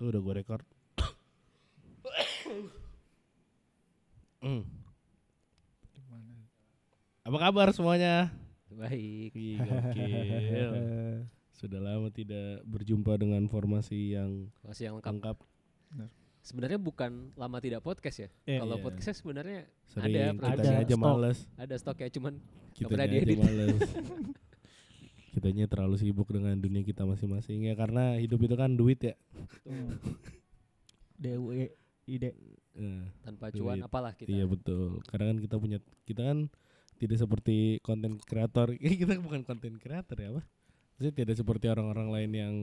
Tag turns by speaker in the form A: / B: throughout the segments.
A: Tuh udah gue record. Hmm. Apa kabar semuanya?
B: Baik.
A: Ih, gokil. Sudah lama tidak berjumpa dengan formasi yang
B: Masih yang lengkap.
A: lengkap.
B: Sebenarnya bukan lama tidak podcast ya.
C: Iya.
B: Kalau
A: Iya.
B: podcastnya sebenarnya
A: Sering
B: Ada,
C: ada
A: aja
C: stok.
A: males.
B: ada stoknya cuman
A: Kitanya
B: pernah
A: aja
B: diedit.
A: males. Kitanya terlalu sibuk dengan dunia kita masing-masing ya karena hidup itu kan duit ya.
C: Hmm. DUE ide
A: Eh,
B: tanpa cuan
A: Duit.
B: apalah kita.
A: Iya betul. Karena kan kita punya kita kan tidak seperti konten kreator. kita bukan konten kreator ya, apa? Maksudnya tidak seperti orang-orang lain yang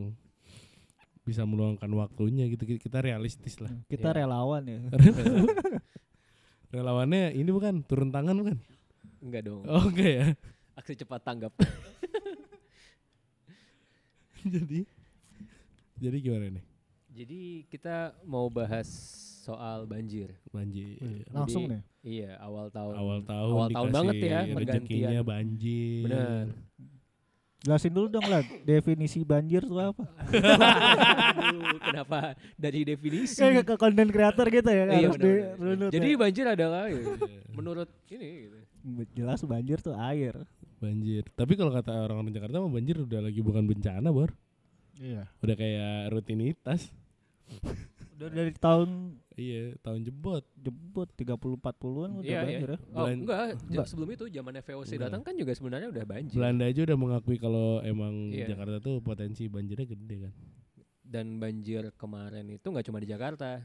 A: bisa meluangkan waktunya gitu. Kita realistis lah.
C: kita
B: Iya.
C: relawan ya
A: Relawannya ini bukan turun tangan bukan?
B: Enggak dong.
A: Oh enggak ya.
B: Aksi cepat tanggap.
A: jadi jadi gimana nih?
B: Jadi kita mau bahas soal banjir.
A: Banjir.
C: langsung
B: Jadi,
C: nih
B: Iya, awal tahun.
A: Awal tahun
B: Awal tahun banget ya, pergantian.
A: banjir.
B: Bener.
C: jelasin dulu dong lah definisi banjir tuh apa
B: kenapa dari definisi?
C: kayak ke konten kreator gitu ya
B: Iya,
C: harus dirunut
B: Jadi
C: ya.
B: banjir adalah ya, menurut ini gitu.
C: jelas banjir tuh air
A: banjir. Tapi kalau kata orang-orang Jakarta mah banjir udah lagi bukan bencana, Bor.
C: iya
A: Udah kayak rutinitas.
C: udah dari tahun
A: Iya, tahun jebot.
C: jebot 30 40-an udah
B: Iya,
C: banjir ya
B: Oh,
A: Belan-
B: enggak,
C: Enggak.
B: sebelum itu zamannya VOC
A: Enggak.
B: datang kan juga sebenarnya udah banjir.
A: Belanda aja udah mengakui kalau emang
B: Iya.
A: Jakarta tuh potensi banjirnya gede kan.
B: Dan banjir kemarin itu nggak cuma di Jakarta.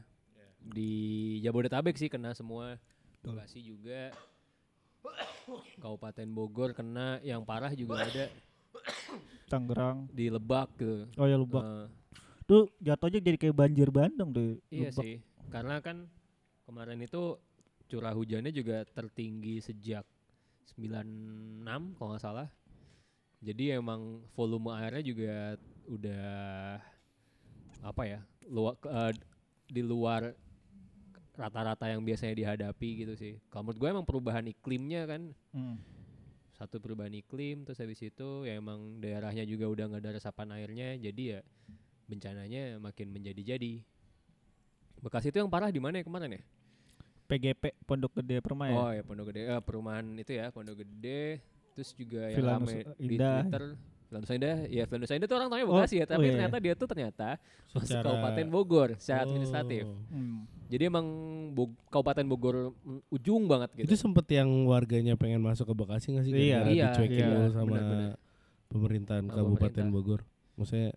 B: Di Jabodetabek sih kena semua. Bekasi juga. Kabupaten Bogor kena, yang parah juga ada
C: Tangerang
B: di Lebak gitu.
C: oh ya Lubak
B: Eh,
C: tuh jatuhnya jadi kayak banjir Bandung tuh
B: iya
C: Lubak.
B: sih, karena kan kemarin itu curah hujannya juga tertinggi sejak 96 kalau nggak salah. Jadi emang volume airnya juga udah apa ya, luar di luar rata-rata yang biasanya dihadapi gitu sih. Kalau menurut gue emang perubahan iklimnya kan
C: Hmm.
B: satu perubahan iklim terus habis itu ya emang daerahnya juga udah nggak ada resapan airnya jadi ya bencananya makin menjadi-jadi. Bekasi itu yang parah di mana ya kemarin ya?
C: PGP Pondok Gede Permai
B: Oh ya Pondok Gede, eh, perumahan itu ya Pondok Gede. Terus juga yang rame di
C: Indah.
B: Twitter. Villa Nusa Indah, ya Villa Nusa Indah tuh orang tahunya
C: Oh,
B: Bekasi ya,
C: oh
B: tapi
C: iya,
B: ternyata dia tuh ternyata masuk
A: Secara-
B: Kabupaten Bogor secara administratif.
A: Oh.
C: Hmm.
B: Jadi emang Bog- Kabupaten Bogor mm, ujung banget gitu.
A: Itu sempet yang warganya pengen masuk ke Bekasi nggak sih?
C: Iya.
B: Iya,
A: dicuekin
C: iya,
A: sama
B: benar-benar.
A: pemerintahan
B: Sama
A: Kabupaten
B: pemerintah.
A: Bogor. Maksudnya,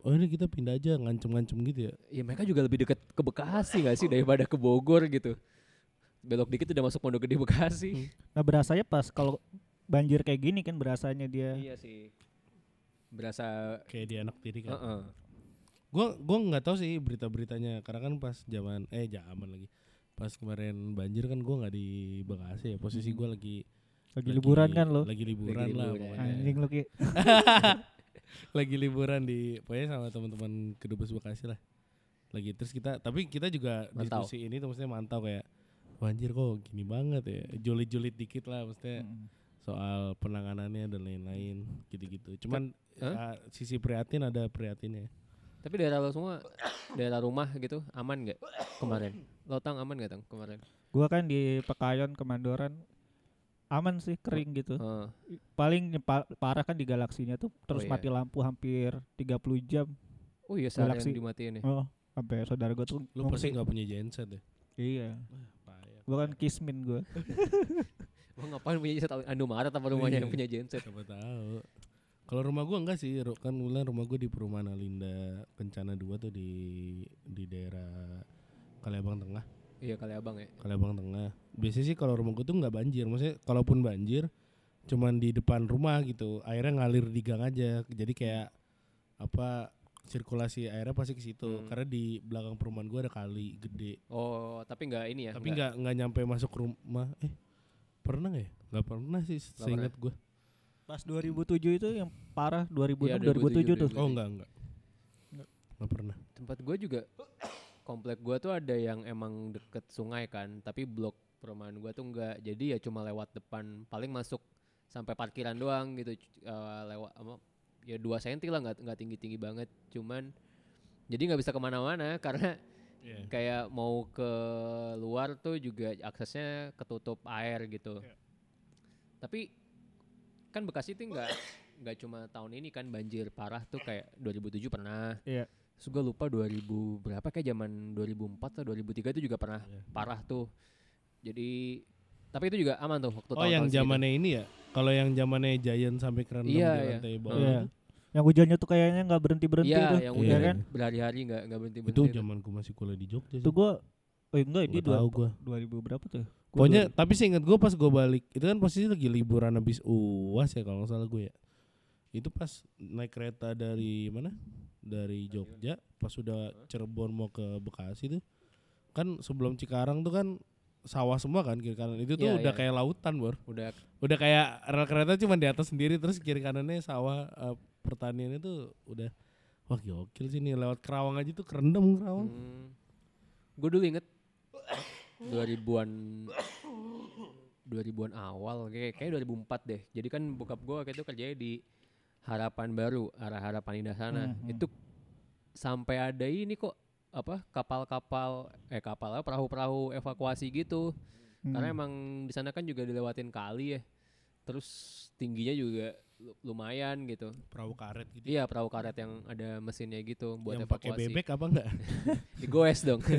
A: oh ini kita pindah aja ngancem-ngancem gitu ya?
B: Ya mereka juga lebih dekat ke Bekasi gak sih daripada ke Bogor gitu. Belok dikit udah masuk Pondok Gede Bekasi.
C: Nah berasanya pas kalau banjir kayak gini kan berasanya dia
B: iya sih. Berasa
A: Kayak di anak tiri kan?
B: Heeh.
A: Gua gua nggak tahu sih berita-beritanya karena kan pas zaman eh zaman lagi pas kemarin banjir kan gua nggak di Bekasi ya posisi
C: Hmm.
A: gua lagi
C: lagi liburan kan lo
A: lagi liburan
B: Lagi
A: lah
B: liburan.
A: pokoknya.
C: anjing lo Ki.
A: lagi liburan di pokoknya sama teman-teman kedubes Bekasi lah lagi terus kita tapi kita juga
B: Mantau.
A: diskusi ini tuh maksudnya mantau kayak banjir kok gini banget ya julid-julid dikit lah maksudnya
C: Mm.
A: Soal penanganannya dan lain-lain gitu-gitu cuman
B: Hah?
A: ya, sisi prihatin ada prihatinnya
B: Tapi daerah lo semua, daerah rumah gitu aman nggak kemarin? Lo tang aman nggak tang kemarin?
C: gua kan di Pekayon Kemandoran aman sih kering gitu
B: Heeh.
C: paling pa- parah kan di galaksinya tuh terus
B: iya.
C: mati lampu hampir 30 jam
B: Oh iya seharian
C: Galaxy.
B: dimatiin ya.
C: oh sampai saudara gua tuh
A: lu pasti nggak punya genset ya
C: iya
A: Payah.
C: gua kan kismin gua
B: Lo ngapain punya genset Indomaret apa rumahnya
A: Iya.
B: yang punya genset?
A: siapa tahu kalau rumah gua enggak sih kan bulan rumah gua di perumahan Alinda Kencana 2 tuh di di daerah Kaliabang Tengah
B: Iya kali abang ya.
A: Kaliabang Tengah biasanya sih kalau rumah gua tuh nggak banjir maksudnya kalaupun banjir cuman di depan rumah gitu airnya ngalir di gang aja jadi kayak apa sirkulasi airnya pasti ke situ
B: Hmm.
A: karena di belakang perumahan gua ada kali gede
B: Oh tapi nggak ini ya?
A: tapi nggak nggak nyampe masuk rumah eh pernah nggak ya nggak pernah sih seingat gua
C: pas 2007 itu yang parah 2006
B: Iya,
C: 2007 tuh
B: 2007.
A: oh enggak enggak nggak pernah
B: Tempat gue juga komplek gue tuh ada yang emang deket sungai kan, tapi blok perumahan gua tuh enggak. Jadi ya cuma lewat depan, paling masuk sampai parkiran doang gitu. eh, lewat apa ya 2 cm lah nggak nggak tinggi-tinggi banget. Cuman Jadi nggak bisa ke mana-mana karena
A: Iya.
B: kayak mau ke luar tuh juga aksesnya ketutup air gitu.
C: Iya.
B: Tapi kan Bekasi itu nggak nggak cuma tahun ini kan banjir parah tuh kayak 2007 pernah.
C: Iya.
B: Terus gue lupa 2000 berapa kayak zaman 2004 atau 2003 itu juga pernah
A: Iya.
B: parah tuh. Jadi tapi itu juga aman tuh waktu
A: Oh yang
B: tahun-tahun segitu.
A: zamannya ini ya? Kalau yang zamannya Giant sampai
B: Iya,
A: di
B: iya.
A: lantai bawah
C: Iya.
A: itu,
C: Yang hujannya tuh kayaknya nggak berhenti berhenti
B: Iya,
C: tuh.
B: yang
A: Iya
B: udah
C: kan?
B: berhari-hari nggak nggak berhenti
A: itu
B: berhenti.
A: zamanku masih kuliah di Jogja sih.
C: Itu gua Oh enggak, ini
A: Nggak tahu gua.
C: 2000 berapa tuh? Gua
A: Pokoknya
C: dua-
A: tapi sih inget gue pas gue balik itu kan posisi lagi liburan habis uas ya kalau nggak salah gue ya. Itu pas naik kereta dari mana? Dari Jogja pas sudah Cirebon mau ke Bekasi tuh kan sebelum Cikarang tuh kan sawah semua kan kiri kanan itu tuh
B: Iya,
A: udah
B: iya.
A: kayak lautan bor
B: Udah
A: udah kayak rel kereta cuma di atas sendiri terus kiri kanannya sawah eh, pertanian itu udah wah gokil sih nih lewat Kerawang aja tuh kerendam Kerawang
B: Hmm. Gue dulu inget 2000-an 2000-an awal kayak kayak 2004 deh. Jadi kan bokap gue waktu itu kerjanya di Harapan Baru, arah Harapan Indah sana.
C: Hmm, hmm.
B: Itu sampai ada ini kok apa kapal-kapal eh kapal apa, perahu-perahu evakuasi gitu.
C: Hmm.
B: Karena emang di sana kan juga dilewatin kali ya. Terus tingginya juga lumayan gitu.
A: perahu karet gitu
B: Iya perahu karet yang ada mesinnya gitu buat
A: yang pakai bebek apa enggak
B: Digoes dong.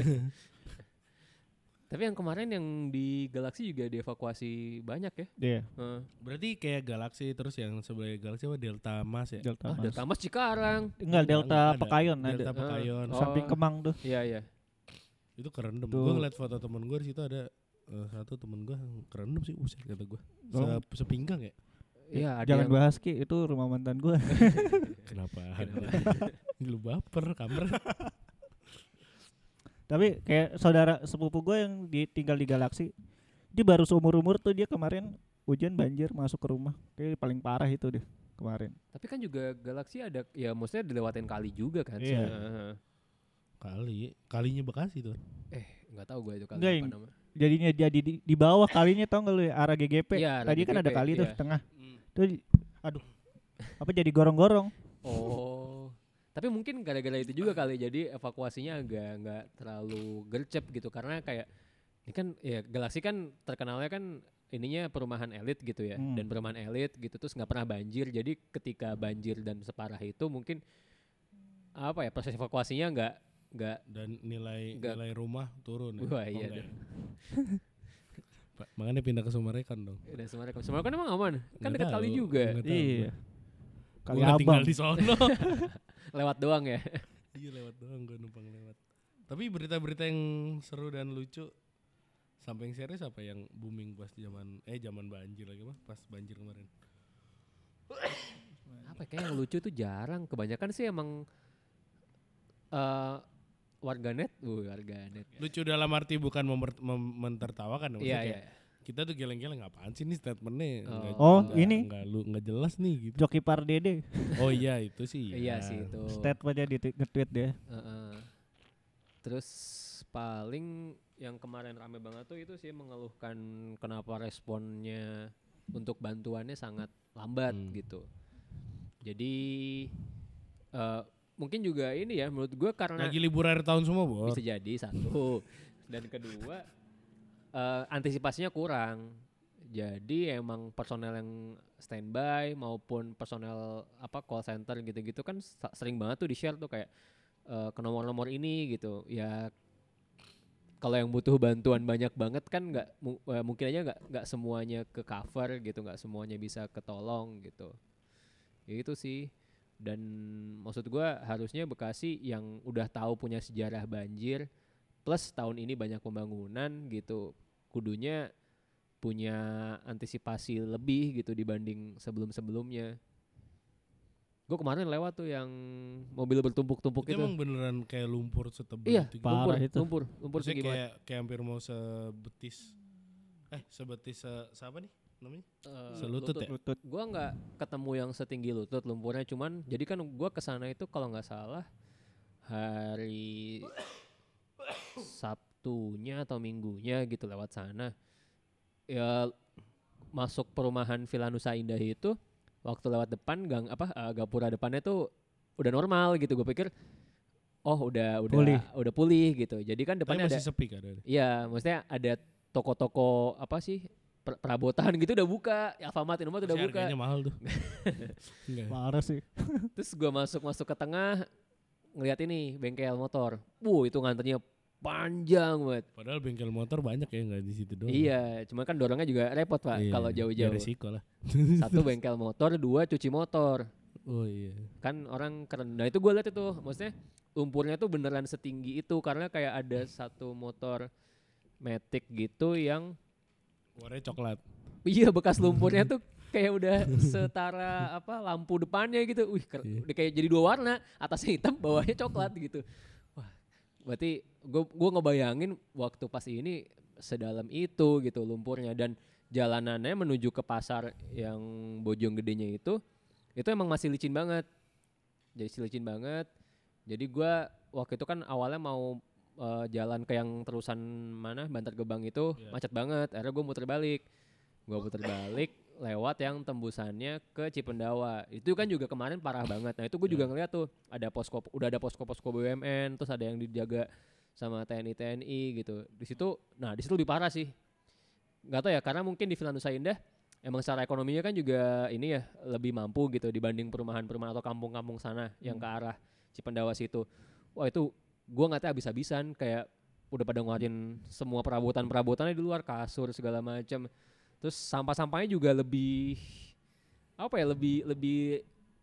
B: Tapi yang kemarin yang di Galaxy juga dievakuasi banyak ya.
C: Iya,
B: Heeh.
A: Berarti kayak Galaxy terus yang sebelah Galaxy apa Delta Mas ya?
C: Delta.
B: Ah,
C: Mas.
B: Delta Mas Cikarang.
C: Enggak, Delta
A: Enggak ada.
C: Pekayon
A: Delta
C: ada.
A: Pekayon.
B: Oh.
C: Samping Kemang tuh.
B: Iya iya.
A: Itu kerendam.
C: Tuh.
A: Gue ngeliat foto temen gue di situ ada eh, satu temen gue kerendam sih uset kata gue. Se
C: Oh.
A: sepinggang ya?
B: Iya
C: Jangan
B: yang
C: bahas Ki, itu rumah mantan gua.
A: Kenapa? Lu baper kamar.
C: Tapi kayak saudara sepupu gue yang di, tinggal di Galaksi, dia baru seumur umur tuh dia kemarin hujan banjir masuk ke rumah. Kayak paling parah itu deh kemarin.
B: Tapi kan juga Galaxy ada ya maksudnya dilewatin kali juga kan.
C: Iya.
B: Heeh.
A: Kali, kalinya Bekasi tuh.
B: Eh nggak tahu gue itu kali
C: Nggak,
B: apa
C: yang-
B: nama.
C: Jadinya jadi di, di bawah kalinya tau gak lu ya arah GGP.
B: Iya, arah
C: Tadi kan ada
B: GGP,
C: kali tuh
B: iya.
C: tengah. Tuh aduh. Apa jadi gorong-gorong?
B: Oh. Tapi mungkin gara-gara itu juga kali jadi evakuasinya agak nggak terlalu gercep gitu karena kayak ini kan ya Galaxy kan terkenalnya kan ininya perumahan elit gitu ya
C: Hmm.
B: dan perumahan elit gitu terus nggak pernah banjir jadi ketika banjir dan separah itu mungkin apa ya proses evakuasinya nggak nggak
A: Dan nilai
B: Enggak.
A: nilai rumah turun. ya?
B: Wah,
A: Oh,
B: iya
A: enggak
B: deh.
A: ya? Pak, Makanya pindah ke Sumarekon dong.
B: udah Semarang Semarang kan emang aman kan dekat kali juga
C: Iya. Kali
A: Gua
C: abang.
A: tinggal di sono.
B: lewat doang ya
A: Iya lewat doang gue numpang lewat. Tapi berita-berita yang seru dan lucu sampai yang serius apa yang booming pas zaman eh zaman banjir lagi mah pas banjir kemarin.
B: apa kayak yang lucu tuh jarang kebanyakan sih emang eh warganet, uh, warganet.
A: Lucu dalam arti bukan memper- mem- mentertawakan maksudnya
B: Iya
A: kayak
B: iya.
A: kita tuh geleng-geleng apaan sih nih statementnya nggak-
C: Oh,
A: nggak-
C: ini.
A: nggak lu nggak jelas nih gitu.
C: Joki Pardede
A: Oh iya itu sih.
B: Iya sih itu.
C: statementnya di nge-tweet dia.
B: Heeh. Terus paling yang kemarin rame banget tuh itu sih mengeluhkan kenapa responnya untuk bantuannya sangat lambat
A: Hmm.
B: gitu. Jadi eh mungkin juga ini ya menurut gue karena
A: Lagi libur akhir tahun semua, Bor.
B: bisa jadi satu dan kedua eh, antisipasinya kurang. Jadi emang personel yang standby maupun personel apa call center gitu-gitu kan sering banget tuh di share tuh kayak eh, ke nomor-nomor ini gitu. Ya kalau yang butuh bantuan banyak banget kan nggak mu- eh, mungkin aja nggak nggak semuanya ke cover gitu, nggak semuanya bisa ketolong gitu. Ya itu sih. Dan maksud gua harusnya Bekasi yang udah tahu punya sejarah banjir plus tahun ini banyak pembangunan gitu kudunya punya antisipasi lebih gitu dibanding sebelum-sebelumnya. Gue kemarin lewat tuh yang mobil bertumpuk-tumpuk
A: Itu
B: itu.
A: emang beneran kayak lumpur setebal
B: Iya,
A: itu gitu.
C: Parah
B: lumpur,
C: itu.
B: lumpur, lumpur
A: Maksudnya kayak kayak hampir mau sebetis eh sebetis se, siapa nih namanya?
B: Eh,
A: selutut ya?
C: Lutut.
B: Gua nggak ketemu yang setinggi lutut lumpurnya, cuman jadi kan gua ke sana itu kalau nggak salah hari Sabtunya atau Minggunya gitu lewat sana. Ya masuk perumahan Villa Nusa Indah itu waktu lewat depan gang apa eh, gapura depannya tuh udah normal gitu. Gue pikir oh udah udah
C: Pulih.
B: udah pulih gitu. Jadi kan
A: Tapi
B: depannya ada
A: masih sepi kan ada.
B: Iya, maksudnya ada toko-toko apa sih perabotan gitu udah buka. Alfamart Indomaret udah buka.
A: harganya mahal tuh. Enggak.
C: Parah sih.
B: Terus gua masuk masuk ke tengah ngeliat ini bengkel motor. Wuh itu nganternya panjang banget.
A: Padahal bengkel motor banyak ya nggak di situ doang.
B: Iya, cuma kan dorongnya juga repot pak
A: Iya,
B: kalau
A: ya
B: jauh-jauh.
A: resiko lah.
B: Satu bengkel motor, dua cuci motor.
A: Oh iya.
B: Kan orang keren. Nah itu gue liat itu, maksudnya lumpurnya tuh beneran setinggi itu karena kayak ada satu motor Matic gitu yang
A: Warnanya coklat.
B: Iya bekas lumpurnya tuh kayak udah setara apa lampu depannya gitu. Wih,
A: Iya.
B: udah kayak jadi dua warna, atasnya hitam, bawahnya coklat gitu. Wah, berarti gue gua ngebayangin waktu pas ini sedalam itu gitu lumpurnya dan jalanannya menuju ke pasar yang Bojong gedenya itu itu emang masih licin banget. Jadi licin banget. Jadi gua waktu itu kan awalnya mau eh, jalan ke yang terusan mana Bantar Gebang itu
A: Iya.
B: macet banget. Akhirnya gue muter balik. Gue muter balik lewat yang tembusannya ke Cipendawa. Itu kan juga kemarin parah banget. Nah itu gue juga
A: Iya.
B: ngeliat tuh ada posko, udah ada posko-posko BUMN, terus ada yang dijaga sama TNI TNI gitu. Di situ, nah di situ lebih parah sih. Gak tau ya, karena mungkin di Villa Nusa Indah emang secara ekonominya kan juga ini ya lebih mampu gitu dibanding perumahan-perumahan atau kampung-kampung sana yang ke arah Cipendawa situ. Wah itu gua nggak tahu habis-habisan kayak udah pada ngeluarin semua perabotan-perabotannya di luar kasur segala macam. Terus sampah-sampahnya juga lebih apa ya lebih lebih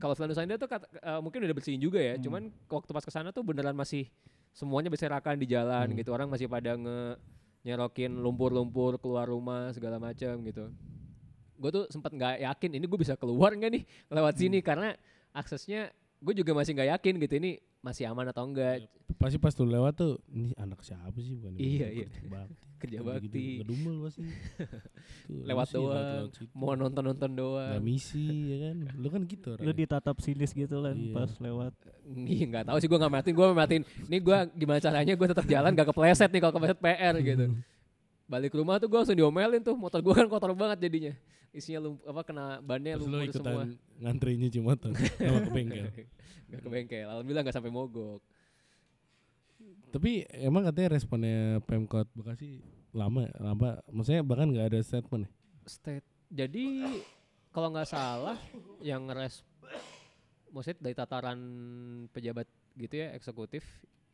B: kalau Villa Nusa Indah tuh kata- eh, mungkin udah bersihin juga ya.
C: Hmm.
B: Cuman waktu pas ke sana tuh beneran masih semuanya berserakan di jalan
A: Hmm.
B: gitu. Orang masih pada nge nyerokin lumpur-lumpur keluar rumah segala macam gitu. Gue tuh sempat nggak yakin ini gue bisa keluar nggak nih lewat
A: Hmm.
B: sini karena aksesnya gue juga masih nggak yakin gitu ini masih aman atau enggak
A: Pasti pas tuh lewat tuh, ini anak siapa sih bukan? ini
B: Iya, iya.
A: kerja bakti.
B: kerja bakti
A: Ngedumel pasti. Tuh,
B: lewat doang
A: lewat
B: mau nonton nonton
A: Nggak
B: doang
A: misi ya kan. Lu kan gitu
C: Lu ditatap sinis gitu lah
A: Iya.
C: pas lewat.
B: Nih nggak tahu sih gue nggak matiin gue matiin ini gue gimana caranya gue tetap jalan gak kepleset nih kalau kepleset PR gitu balik rumah tuh gue langsung diomelin tuh motor gue kan kotor banget jadinya isinya lump, apa kena bannya
A: Terus lu
B: lumpur
A: ikutan
B: semua
A: ngantri nyuci motor sama ke bengkel.
B: gak ke bengkel alhamdulillah gak sampai mogok
A: Tapi emang katanya responnya Pemkot Bekasi lama, lama. Maksudnya bahkan nggak ada statement ya?
B: state jadi kalau nggak salah yang res maksudnya dari tataran pejabat gitu ya eksekutif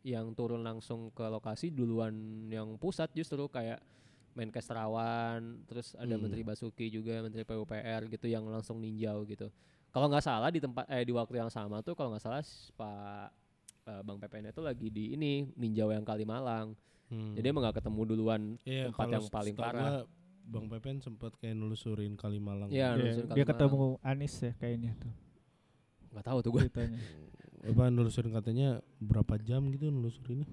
B: yang turun langsung ke lokasi duluan yang pusat justru kayak Menkes Terawan terus ada
A: Hmm.
B: Menteri Basuki juga Menteri PUPR gitu yang langsung ninjau gitu kalau nggak salah di tempat eh di waktu yang sama tuh kalau nggak salah Pak eh, Bang PPN itu lagi di ini ninjau yang Kalimalang jadi emang nggak ketemu duluan
A: Iya,
B: tempat yang paling parah.
A: Bang Pepen sempat kayak nelusurin Kalimalang.
B: Iya,
C: Iya,
B: nelusurin
C: dia ketemu Anis ya kayaknya tuh
B: nggak tahu tuh gue
C: ceritanya.
A: Apa nelusurin katanya berapa jam gitu nelusurinnya?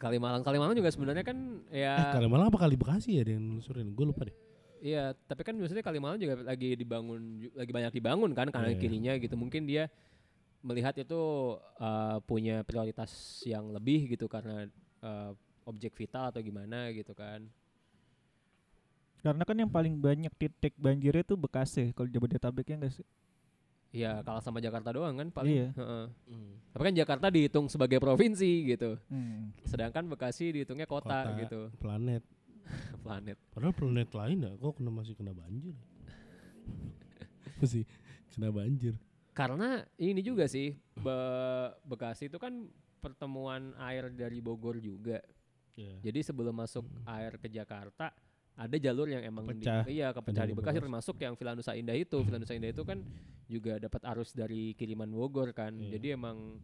B: Kalimalang Kalimalang juga sebenarnya kan
A: Eh,
B: ya
A: Kalimalang apa Kali Bekasi ya yang nelusurin? Gue lupa deh.
B: iya tapi kan maksudnya Kalimalang juga lagi dibangun lagi banyak dibangun kan kanan
A: Iya.
B: kirinya gitu mungkin dia melihat itu uh, punya prioritas yang lebih gitu karena uh, objek vital atau gimana gitu kan
C: Karena kan yang paling banyak titik banjirnya tuh Bekasi kalau Jabodetabek ya enggak sih?
B: Iya kalah sama Jakarta doang kan paling
C: Iya.
B: Heeh. tapi kan Jakarta dihitung sebagai provinsi gitu
C: Hmm.
B: sedangkan Bekasi dihitungnya kota,
A: Kota.
B: gitu
A: Planet.
B: planet
A: Padahal planet lain ya kok kena masih kena banjir. masih kena banjir.
B: karena ini juga sih Be- Bekasi itu kan pertemuan air dari Bogor juga
A: Iya.
B: Jadi sebelum masuk air ke Jakarta ada jalur yang emang di-
A: Pecah.
B: iya kepecah di Bekasi termasuk yang Villa Nusa Indah itu. Villa Nusa Indah itu kan juga dapat arus dari kiriman Bogor kan.
A: Iya.
B: Jadi emang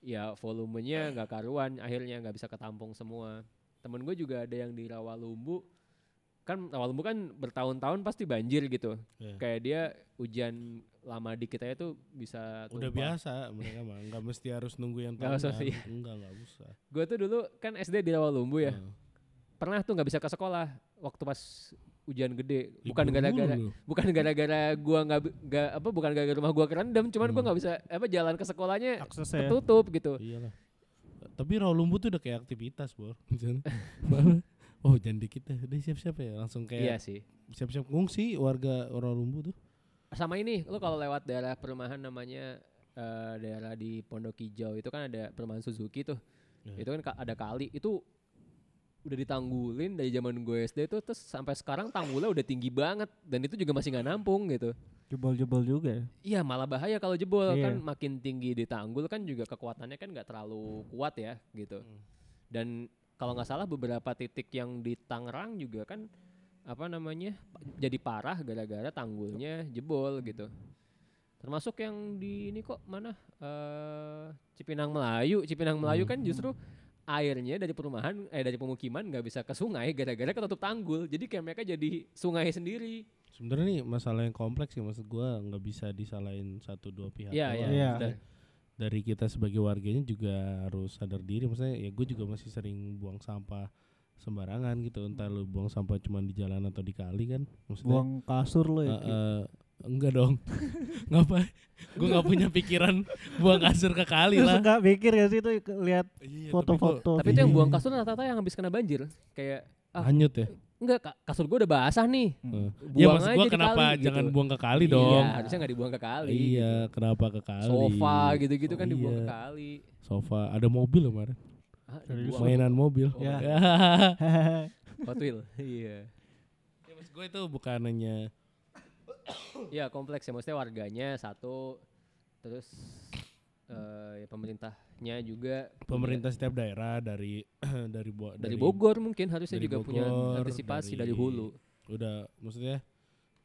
B: ya volumenya nggak karuan akhirnya nggak bisa ketampung semua. Temen gue juga ada yang di Rawalumbu kan Rawalumbu kan bertahun-tahun pasti banjir gitu.
A: Iya.
B: Kayak dia hujan lama dikit aja tuh bisa
A: Udah
B: tumpah.
A: biasa mereka mah nggak mesti harus nunggu yang
B: Nggak usah
A: tahunan.
B: sih.
A: Enggak enggak usah.
B: Gue tuh dulu kan SD di Rawalumbu ya.
A: Heeh.
B: pernah tuh nggak bisa ke sekolah waktu pas hujan gede bukan gara-gara bukan gara-gara gua nggak apa bukan gara-gara rumah gua kerendam cuman gua
A: Hmm.
B: nggak bisa apa jalan ke sekolahnya
C: Aksesnya ya.
B: ketutup gitu
A: Iyalah. Tapi Rawalumbu tuh udah kayak aktivitas, Bor. Oh jangan dikit deh, udah siap-siap ya. Langsung
B: iya
A: kayak
B: sih
A: siap-siap ngungsi warga Rawalumbu tuh.
B: sama ini lu kalau lewat daerah perumahan namanya eh, daerah di Pondok Hijau itu kan ada perumahan Suzuki tuh.
A: Ya.
B: Itu kan ka- ada kali itu udah ditanggulin dari zaman gue SD tuh terus sampai sekarang tanggulnya udah tinggi banget dan itu juga masih nggak nampung gitu.
C: Jebol-jebol juga ya.
B: Iya malah bahaya kalau jebol
C: Iya.
B: kan makin tinggi di tanggul kan juga kekuatannya kan nggak terlalu kuat ya gitu.
A: Hmm.
B: Dan kalau nggak salah beberapa titik yang di Tangerang juga kan apa namanya jadi parah gara-gara tanggulnya jebol gitu. Termasuk yang di ini kok mana eh Cipinang Melayu, Cipinang Melayu kan justru airnya dari perumahan eh dari pemukiman nggak bisa ke sungai gara-gara ketutup tanggul. Jadi kayak mereka jadi sungai sendiri.
A: Sebenarnya nih masalah yang kompleks ya maksud gua nggak bisa disalahin satu dua pihak.
B: Iya, iya,
C: Iya.
B: benar.
A: Dari kita sebagai warganya juga harus sadar diri. Maksudnya ya gue juga masih sering buang sampah sembarangan gitu. Entah lu buang sampah cuma di jalan atau di kali kan. Maksudnya
C: Buang kasur lo ya.
A: eh, enggak dong. Ngapa? Gue nggak punya pikiran buang kasur ke kali
C: Terus
A: lah.
C: enggak mikir ya sih itu lihat
A: Iya, tapi
C: foto-foto.
B: Tapi itu yang buang
A: Iya.
B: kasur rata-rata yang habis kena banjir. Kayak ah,
A: hanyut ya.
B: enggak ka- kasur gue udah basah nih.
A: Eh.
B: Buang
A: Ya maksud
B: di
A: kenapa
B: kali,
A: jangan
B: gitu.
A: buang ke kali
B: Iya,
A: dong?
B: harusnya nggak dibuang ke kali.
A: Iya,
B: gitu.
A: kenapa ke kali?
B: Sofa gitu-gitu kan dibuang ke
A: Iya.
B: kali.
A: Sofa, ada mobil kemarin.
B: Ah.
A: Mainan mobil.
B: Oh,
C: Ya.
B: Hot Wheel. Iya.
A: ya maksud gue itu bukan hanya
B: Iya kompleks ya maksudnya warganya satu terus eh ya pemerintahnya juga punya-
A: pemerintah setiap daerah dari dari Bo-
B: dari Bogor mungkin harusnya
A: dari
B: juga punya
A: Bogor,
B: antisipasi
A: dari-
B: dari, hulu.
A: udah maksudnya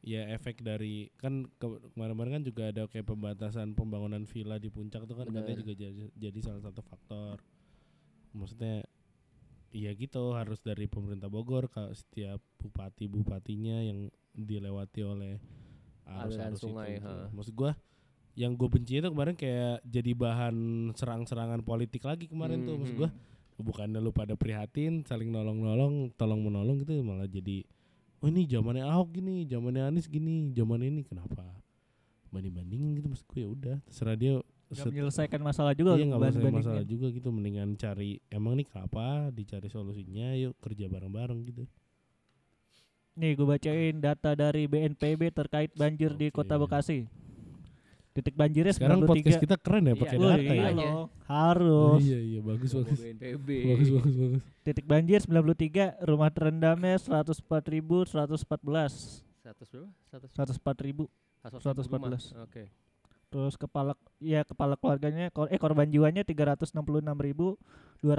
A: ya efek dari kan ke- kemarin-kemarin kan juga ada kayak pembatasan pembangunan villa di puncak tuh kan katanya
B: Bener.
A: juga jadi, jadi salah satu faktor maksudnya iya gitu harus dari pemerintah Bogor ke setiap bupati bupatinya yang dilewati oleh arus
B: Aliran
A: arus
B: sungai,
A: itu, gitu.
B: ha.
A: maksud gua yang gue benci itu kemarin kayak jadi bahan serang-serangan politik lagi kemarin tuh maksud
B: Hmm,
A: gua bukannya lu pada prihatin saling nolong-nolong tolong menolong gitu malah jadi oh ini zamannya Ahok gini zamannya Anies gini zaman ini kenapa banding bandingin gitu maksud gue ya udah terserah dia set-
C: menyelesaikan masalah juga
A: iya nggak masalah,
C: banding-bandingin.
A: masalah juga gitu mendingan cari emang nih kenapa dicari solusinya yuk kerja bareng-bareng gitu
C: Nih gue bacain data dari BNPB terkait banjir di
A: Oke.
C: Kota Bekasi. Titik banjirnya
A: sekarang podcast
C: 93.
A: kita keren ya
B: Iya,
A: pakai
C: Wih,
A: data
C: iya
A: ya
B: Makanya.
C: loh, harus.
A: iya iya bagus bagus
B: BNPB.
A: bagus bagus bagus
C: Titik banjir 93, rumah terendamnya 104.114.
B: 100 berapa? 100
C: 104 ribu
B: 114.
C: 114.
B: Oke.
C: Terus kepala ya kepala keluarganya kor- eh korban jiwanya 366.274 jiwa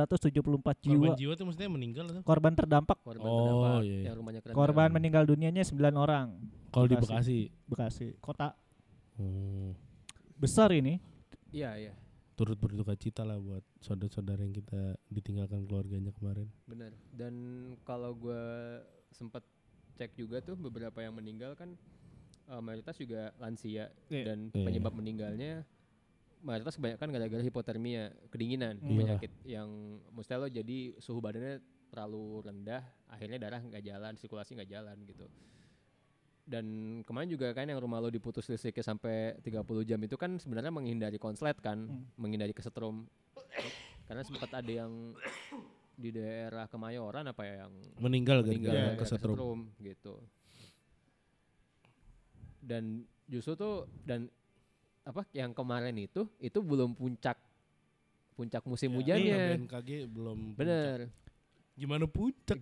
A: korban jiwa tuh maksudnya meninggal atau
C: korban terdampak
B: Korban
A: Oh,
B: terdampak
A: iya, iya.
B: yang rumahnya keren.
C: korban meninggal dunianya 9 orang
A: kalau di
C: Bekasi.
A: Bekasi
C: Bekasi kota
A: Hmm.
C: besar ini
B: Iya, iya.
A: turut berduka cita lah buat saudara-saudara yang kita ditinggalkan keluarganya kemarin.
B: Benar. Dan kalau gua sempat cek juga tuh beberapa yang meninggal kan eh, mayoritas juga lansia
C: Iya.
B: dan
A: Iya.
B: penyebab meninggalnya mayoritas kebanyakan gara-gara hipotermia, kedinginan,
C: Hmm.
B: penyakit yang mesti lo jadi suhu badannya terlalu rendah, akhirnya darah nggak jalan, sirkulasi nggak jalan gitu. Dan kemarin juga kan yang rumah lo diputus listriknya sampai 30 jam itu kan sebenarnya menghindari konslet kan,
C: Hmm.
B: menghindari kesetrum. Karena sempat ada yang di daerah Kemayoran apa ya yang
A: Meninggal
B: meninggal
A: gara-gara
B: gara-gara
A: kesetrum.
B: kesetrum gitu. Dan justru tuh dan apa yang kemarin itu itu belum puncak puncak musim
A: Ya,
B: hujannya.
A: iya, BMKG belum puncak.
B: Bener.
A: Gimana puncak?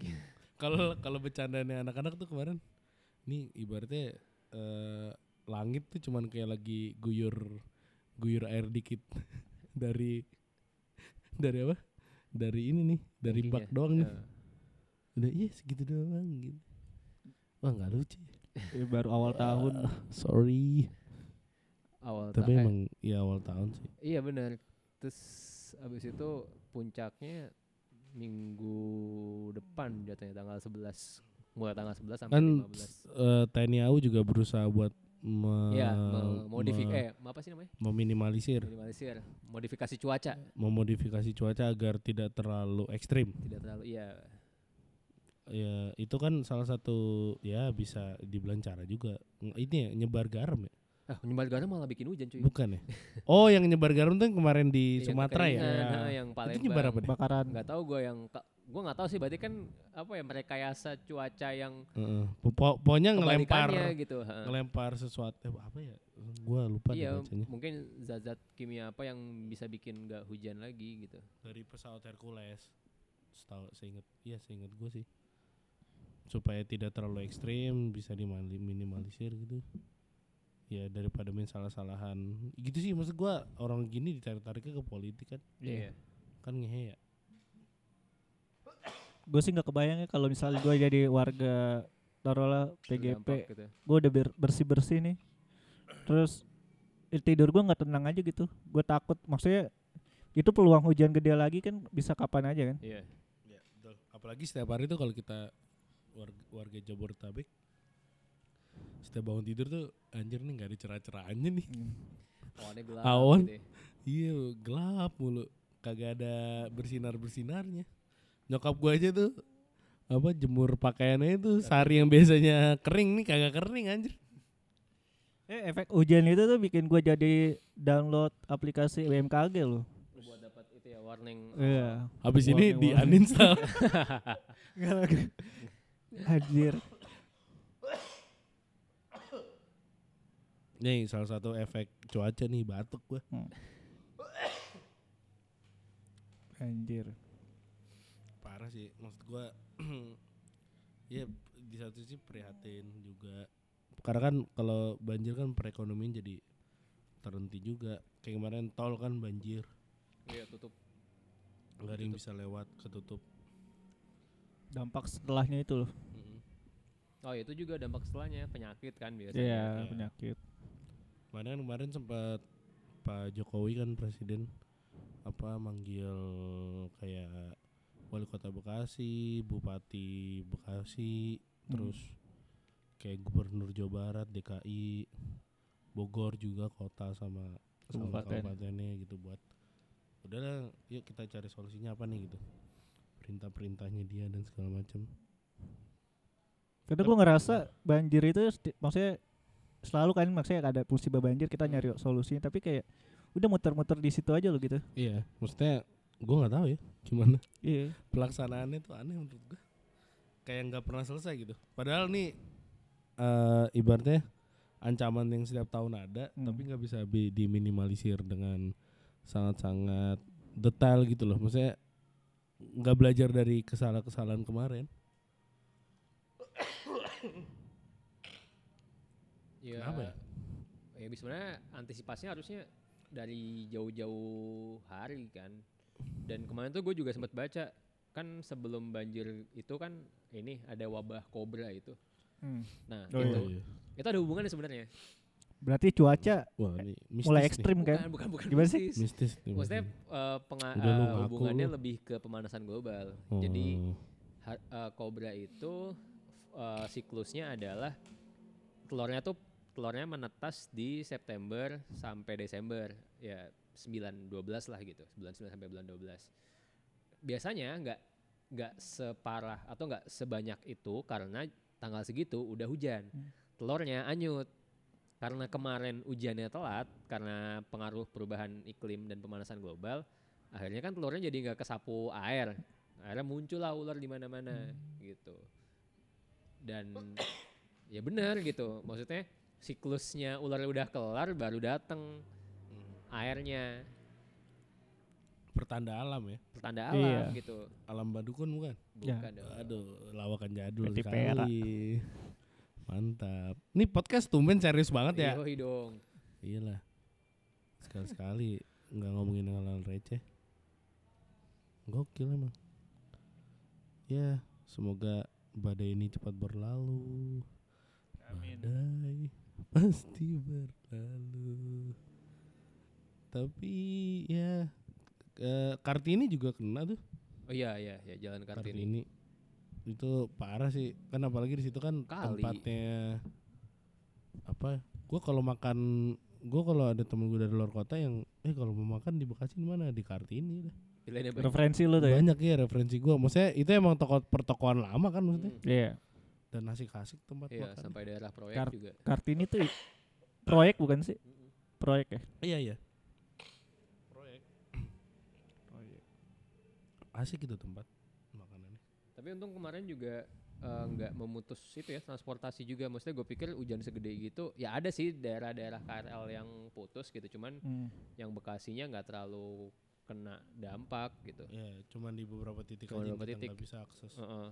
A: Kalau kalau bercandanya anak-anak tuh kemarin nih ibaratnya eh, langit tuh cuman kayak lagi guyur guyur air dikit dari dari apa? Dari ini nih, dari bak doang nih.
B: Ya.
A: Udah iya segitu doang gitu. Wah nggak lucu. ya.
C: Eh, baru awal tahun
A: Ah, sorry.
B: Awal
A: Tapi
B: ta- eh,
A: emang ya awal tahun sih.
B: iya benar. Terus abis itu puncaknya minggu depan jatuhnya tanggal 11 mulai tanggal 11 sampai
A: Kan
B: 15.
A: eh, TNI AU juga berusaha buat me-
B: Iya, modifikasi
A: me-
B: eh apa sih namanya?
A: meminimalisir,
B: Minimalisir, modifikasi cuaca.
A: memodifikasi cuaca agar tidak terlalu ekstrim.
B: Tidak terlalu iya.
A: Ya itu kan salah satu ya bisa dibilang cara juga. Ini ya nyebar garam ya?
B: Ah, nyebar garam malah bikin hujan cuy.
A: Bukan ya? Oh yang nyebar garam tuh yang kemarin di
B: Yang
A: Sumatera ya?
C: Iya.
B: ha, yang Palembang.
A: Itu nyebar apa deh?
C: bakaran
B: Nggak tahu gue yang gua nggak tahu sih berarti kan apa ya merekayasa cuaca yang
A: Heeh. Po- po- pokoknya ngelempar
B: gitu. heeh.
A: ngelempar sesuatu eh, apa ya? Gua lupa
B: Iya,
A: bacanya.
B: mungkin zat-zat kimia apa yang bisa bikin nggak hujan lagi gitu.
A: Dari pesawat Hercules. Setahu seingat iya seingat gue sih. Supaya tidak terlalu ekstrim bisa diminimalisir gitu. Ya daripada main salah-salahan. Gitu sih maksud gua orang gini ditarik-tariknya ke politik kan.
B: Iya.
A: Kan ngehe ya.
C: Gue sih nggak kebayang ya kalau misalnya gue jadi warga taruhlah PGP,
B: gitu.
C: gue udah bersih bersih nih, terus eh, tidur gue nggak tenang aja gitu, gue takut, maksudnya itu peluang hujan gede lagi kan bisa kapan aja kan?
B: Iya.
A: Ya, betul. Apalagi setiap hari tuh kalau kita warga, warga Jabodetabek setiap bangun tidur tuh anjir nih nggak ada cerah-cerahannya nih.
B: Awannya gelap
A: Awan.
B: gitu ya.
A: Iya, gelap mulu. Kagak ada bersinar-bersinarnya. Nyokap gua aja tuh apa jemur pakaiannya itu sari yang biasanya kering nih kagak kering anjir.
C: Eh efek hujan itu tuh bikin gue jadi download aplikasi BMKG loh.
B: buat dapat itu ya warning.
C: Iya.
A: Habis ini
C: Warning,
A: di
C: warning.
A: uninstall.
C: Anjir.
A: nih salah satu efek cuaca nih batuk gua.
C: Anjir.
A: Parah sih maksud gua ya di satu sisi prihatin juga. Karena kan kalau banjir kan perekonomian jadi terhenti juga. Kayak kemarin tol kan banjir.
B: Iya, tutup.
A: nggak ada yang bisa lewat ketutup
C: Dampak setelahnya itu loh.
B: Oh, itu juga dampak setelahnya penyakit kan biasanya.
C: Iya,
A: Iya.
C: penyakit.
A: kemarin kemarin sempat Pak Jokowi kan presiden apa manggil kayak wali kota Bekasi, bupati Bekasi, terus kayak gubernur Jawa Barat, DKI, Bogor juga kota sama sama
C: Kabupaten.
A: kabupatennya gitu buat udahlah yuk kita cari solusinya apa nih gitu perintah-perintahnya dia dan segala macam
C: Karena gue ngerasa banjir itu maksudnya selalu kan maksudnya ada musibah banjir kita nyari solusinya tapi kayak udah muter-muter di situ aja loh gitu.
A: iya maksudnya gua nggak tahu ya gimana
C: Iya.
A: pelaksanaannya tuh aneh menurut gue kayak nggak pernah selesai gitu padahal nih eh ibaratnya ancaman yang setiap tahun ada
C: Hmm.
A: tapi nggak bisa bi- diminimalisir dengan sangat-sangat detail gitu loh maksudnya nggak belajar dari kesalahan-kesalahan kemarin
B: Ya,
A: Kenapa ya?
B: ya sebenarnya antisipasinya harusnya dari jauh-jauh hari kan. Dan kemarin tuh gue juga sempat baca kan sebelum banjir itu kan ini ada wabah kobra itu.
C: Hmm.
B: Nah,
C: Oh,
B: itu
A: iya.
B: itu ada hubungannya sebenarnya.
C: Berarti cuaca
A: wah ini mistis
C: mulai
A: nih.
C: ekstrim kan?
B: Bukan, bukan, bukan.
C: Gimana sih?
B: mistis.
A: nih
B: Maksudnya eh, penga- eh,
A: ngaku
B: hubungannya
A: lu.
B: lebih ke pemanasan global. Jadi
A: Oh.
B: ha- eh, kobra itu eh, siklusnya adalah telurnya tuh telurnya menetas di September sampai Desember ya 9 12 lah gitu 9 9 sampai bulan 12 biasanya nggak nggak separah atau nggak sebanyak itu karena tanggal segitu udah hujan telurnya anyut karena kemarin hujannya telat karena pengaruh perubahan iklim dan pemanasan global akhirnya kan telurnya jadi nggak kesapu air. Akhirnya muncullah ular di mana-mana gitu. Dan ya benar gitu maksudnya siklusnya ular udah kelar baru datang airnya.
A: Pertanda alam ya?
B: Pertanda
C: Iya.
B: alam gitu.
A: Alam badukun bukan?
C: Ya.
B: bukan dong.
A: Aduh, lawakan jadul
C: Berarti
A: sekali. Mantap. Ini podcast tumben serius banget ya.
B: Yoi dong
A: Iyalah. Sekali-sekali nggak ngomongin hal-hal receh. Gokil emang. Ya, semoga badai ini cepat berlalu. Badai pasti berlalu. Tapi ya eh, Kartini juga kena tuh.
B: oh iya iya ya jalan kartini
A: Kartini itu parah sih. Kan apalagi di situ kan
B: Kali.
A: tempatnya apa gua kalau makan gua kalau ada temen gue dari luar kota yang eh kalau mau makan di Bekasi di mana? Di Kartini. Dah
B: banyak
C: referensi lu tuh ya.
A: banyak ya referensi gua. Maksudnya itu emang toko pertokoan lama kan maksudnya?
B: Hmm,
C: Iya.
A: dan nasi kasik tempat
B: iya
A: makan.
B: sampai daerah proyek
C: Kar-
B: juga.
C: Kartini tuh proyek bukan sih? Proyek ya?
A: iya iya. Proyek. Asik itu tempat
B: Tapi untung kemarin juga eh, nggak memutus itu ya transportasi juga. Maksudnya gue pikir hujan segede gitu, ya ada sih daerah-daerah KRL yang putus gitu. Cuman
C: Hmm.
B: yang Bekasinya nggak terlalu kena dampak gitu.
A: Ya, cuman di beberapa titik
B: Cuma
A: aja yang
B: beberapa
A: kita
B: titik.
A: nggak bisa akses.
B: Heeh.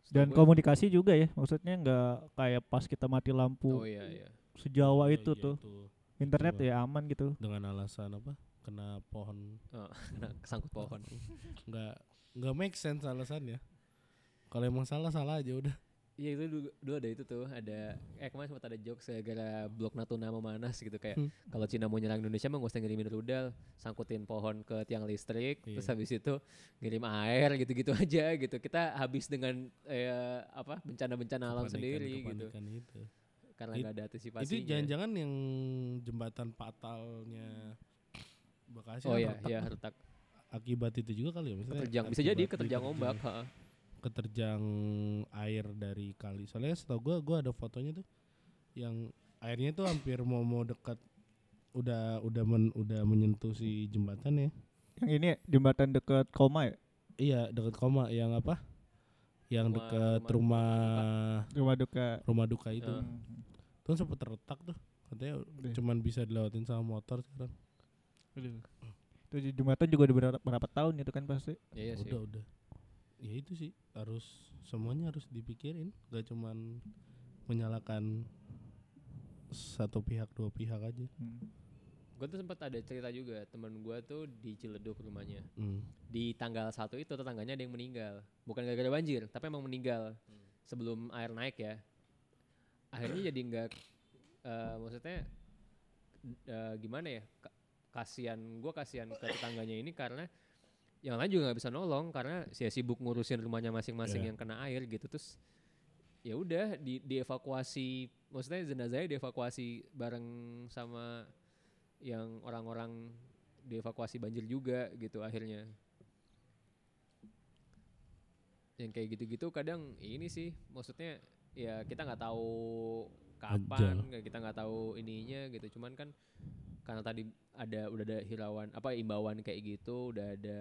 B: Setahu
C: Dan
B: gue-
C: komunikasi juga ya, maksudnya nggak kayak pas kita mati lampu
B: Oh iya iya.
C: sejauh
A: Oh,
C: itu
A: iya,
C: tuh.
A: itu.
C: Internet
A: Coba.
C: ya aman gitu.
A: dengan alasan apa? Kena pohon.
B: Oh, kena kesangkut pohon.
A: Nggak nggak make sense alasannya. Kalau emang salah salah aja udah.
B: Iya itu dulu, dulu ada itu tuh ada eh kemarin sempat ada jokes gara blok Natuna memanas gitu kayak
A: Hmm.
B: kalau Cina mau nyerang Indonesia mah nggak usah ngirimin rudal sangkutin pohon ke tiang listrik terus
A: Iya.
B: habis itu ngirim air gitu-gitu aja gitu kita habis dengan eh, apa bencana-bencana alam sendiri gitu
A: itu.
B: karena nggak ada antisipasinya
A: Itu jangan-jangan yang jembatan fatalnya Bekasi
B: oh iya
A: retak
B: iya retak
A: akibat itu juga kali ya maksudnya
B: keterjang bisa jadi keterjang ombak.
A: Keterjang air dari kali soalnya setahu gua gua ada fotonya tuh yang airnya tuh hampir mau mau dekat udah udah men, udah menyentuh si jembatan ya
C: Yang ini ya, jembatan dekat koma ya,
A: iya dekat koma yang apa yang dekat
B: rumah
A: rumah
C: rumah duka.
A: rumah duka itu.
C: Hmm.
A: tuh sempet retak tuh katanya
C: Udah.
A: cuman bisa dilewatin sama motor sekarang
C: Aduh. Itu di jembatan juga udah berapa, berapa tahun itu kan pasti.
B: iya sih
A: udah udah ya itu sih harus semuanya harus dipikirin. Gak cuman menyalahkan satu pihak dua pihak aja.
C: Hmm.
B: gue tuh sempat ada cerita juga teman gue tuh di Ciledug rumahnya.
A: Hmm.
B: di tanggal satu itu tetangganya ada yang meninggal. Bukan gara-gara banjir tapi emang meninggal. Sebelum air naik ya. Akhirnya jadi nggak eh, maksudnya eh, gimana ya ka- kasihan gue kasihan ke tetangganya ini karena yang lain juga nggak bisa nolong karena dia sibuk ngurusin rumahnya masing-masing
A: Iya.
B: yang kena air gitu terus ya udah di dievakuasi maksudnya jenazahnya dievakuasi bareng sama yang orang-orang dievakuasi banjir juga gitu akhirnya. Yang kayak gitu-gitu kadang ini sih maksudnya ya kita nggak tahu kapan nggak- kita nggak tahu ininya gitu. Cuman kan karena tadi ada udah ada hirauan apa imbauan kayak gitu udah ada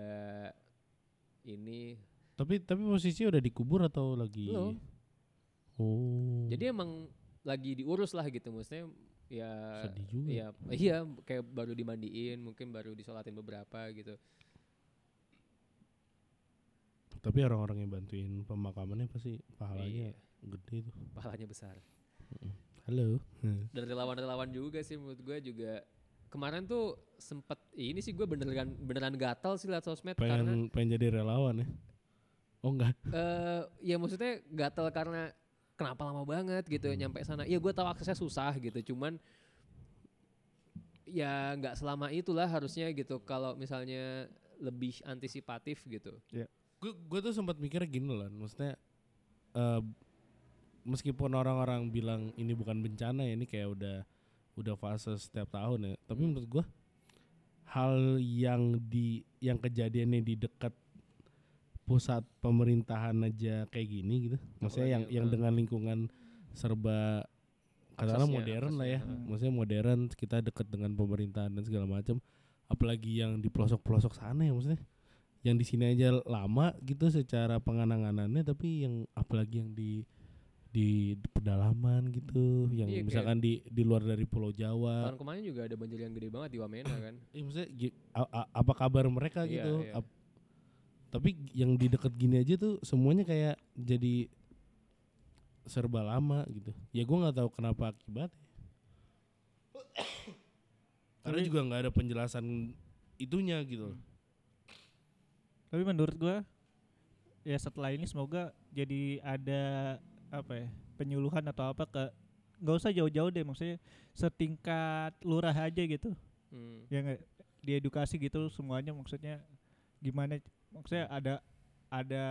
B: ini.
A: Tapi tapi posisi udah dikubur atau lagi?
B: Belum.
A: oh.
B: Jadi emang lagi diurus lah gitu maksudnya ya
A: sedih juga.
B: Iya, iya kayak baru dimandiin, mungkin baru disolatin beberapa gitu.
A: tapi orang-orang yang bantuin pemakamannya pasti pahalanya
B: Iya,
A: gede tuh.
B: Pahalanya besar.
A: halo.
B: Dan relawan-relawan juga sih menurut gue juga kemarin tuh sempet ini sih gue beneran beneran gatal sih liat sosmed karena
A: pengen pengen jadi relawan ya oh enggak
B: eh ya maksudnya gatal karena kenapa lama banget gitu nyampe sana. Iya gue tahu aksesnya susah gitu, cuman ya nggak selama itulah harusnya gitu. Kalau misalnya lebih antisipatif gitu.
A: gue gue tuh sempat mikir gini loh maksudnya eh meskipun orang-orang bilang ini bukan bencana ya ini kayak udah udah fase setiap tahun ya. Tapi menurut gue hal yang di yang kejadiannya di dekat pusat pemerintahan aja kayak gini gitu. Maksudnya yang yang
B: eh,
A: dengan lingkungan serba katakanlah modern lah ya.
C: heeh.
A: maksudnya modern kita dekat dengan pemerintahan dan segala macam. Apalagi yang di pelosok-pelosok sana ya maksudnya. Yang di sini aja lama gitu secara pengananganannya tapi yang apalagi yang di di pedalaman gitu yang
B: Iya,
A: misalkan di di luar dari Pulau Jawa
B: Tahun kemarin juga ada banjir yang gede banget di Wamena kan.
A: eh, maksudnya a- a- apa kabar mereka
B: Iya,
A: gitu
B: iya.
A: Ap- tapi yang di deket gini aja tuh semuanya kayak jadi serba lama gitu ya gua nggak tahu kenapa akibatnya karena
C: Tapi-
A: juga nggak ada penjelasan itunya gitu loh.
C: Tapi menurut gua ya setelah ini semoga jadi ada apa ya penyuluhan atau apa ke nggak usah jauh-jauh deh maksudnya setingkat lurah aja gitu
B: Hmm.
C: ya nggak diedukasi gitu semuanya maksudnya gimana maksudnya ada ada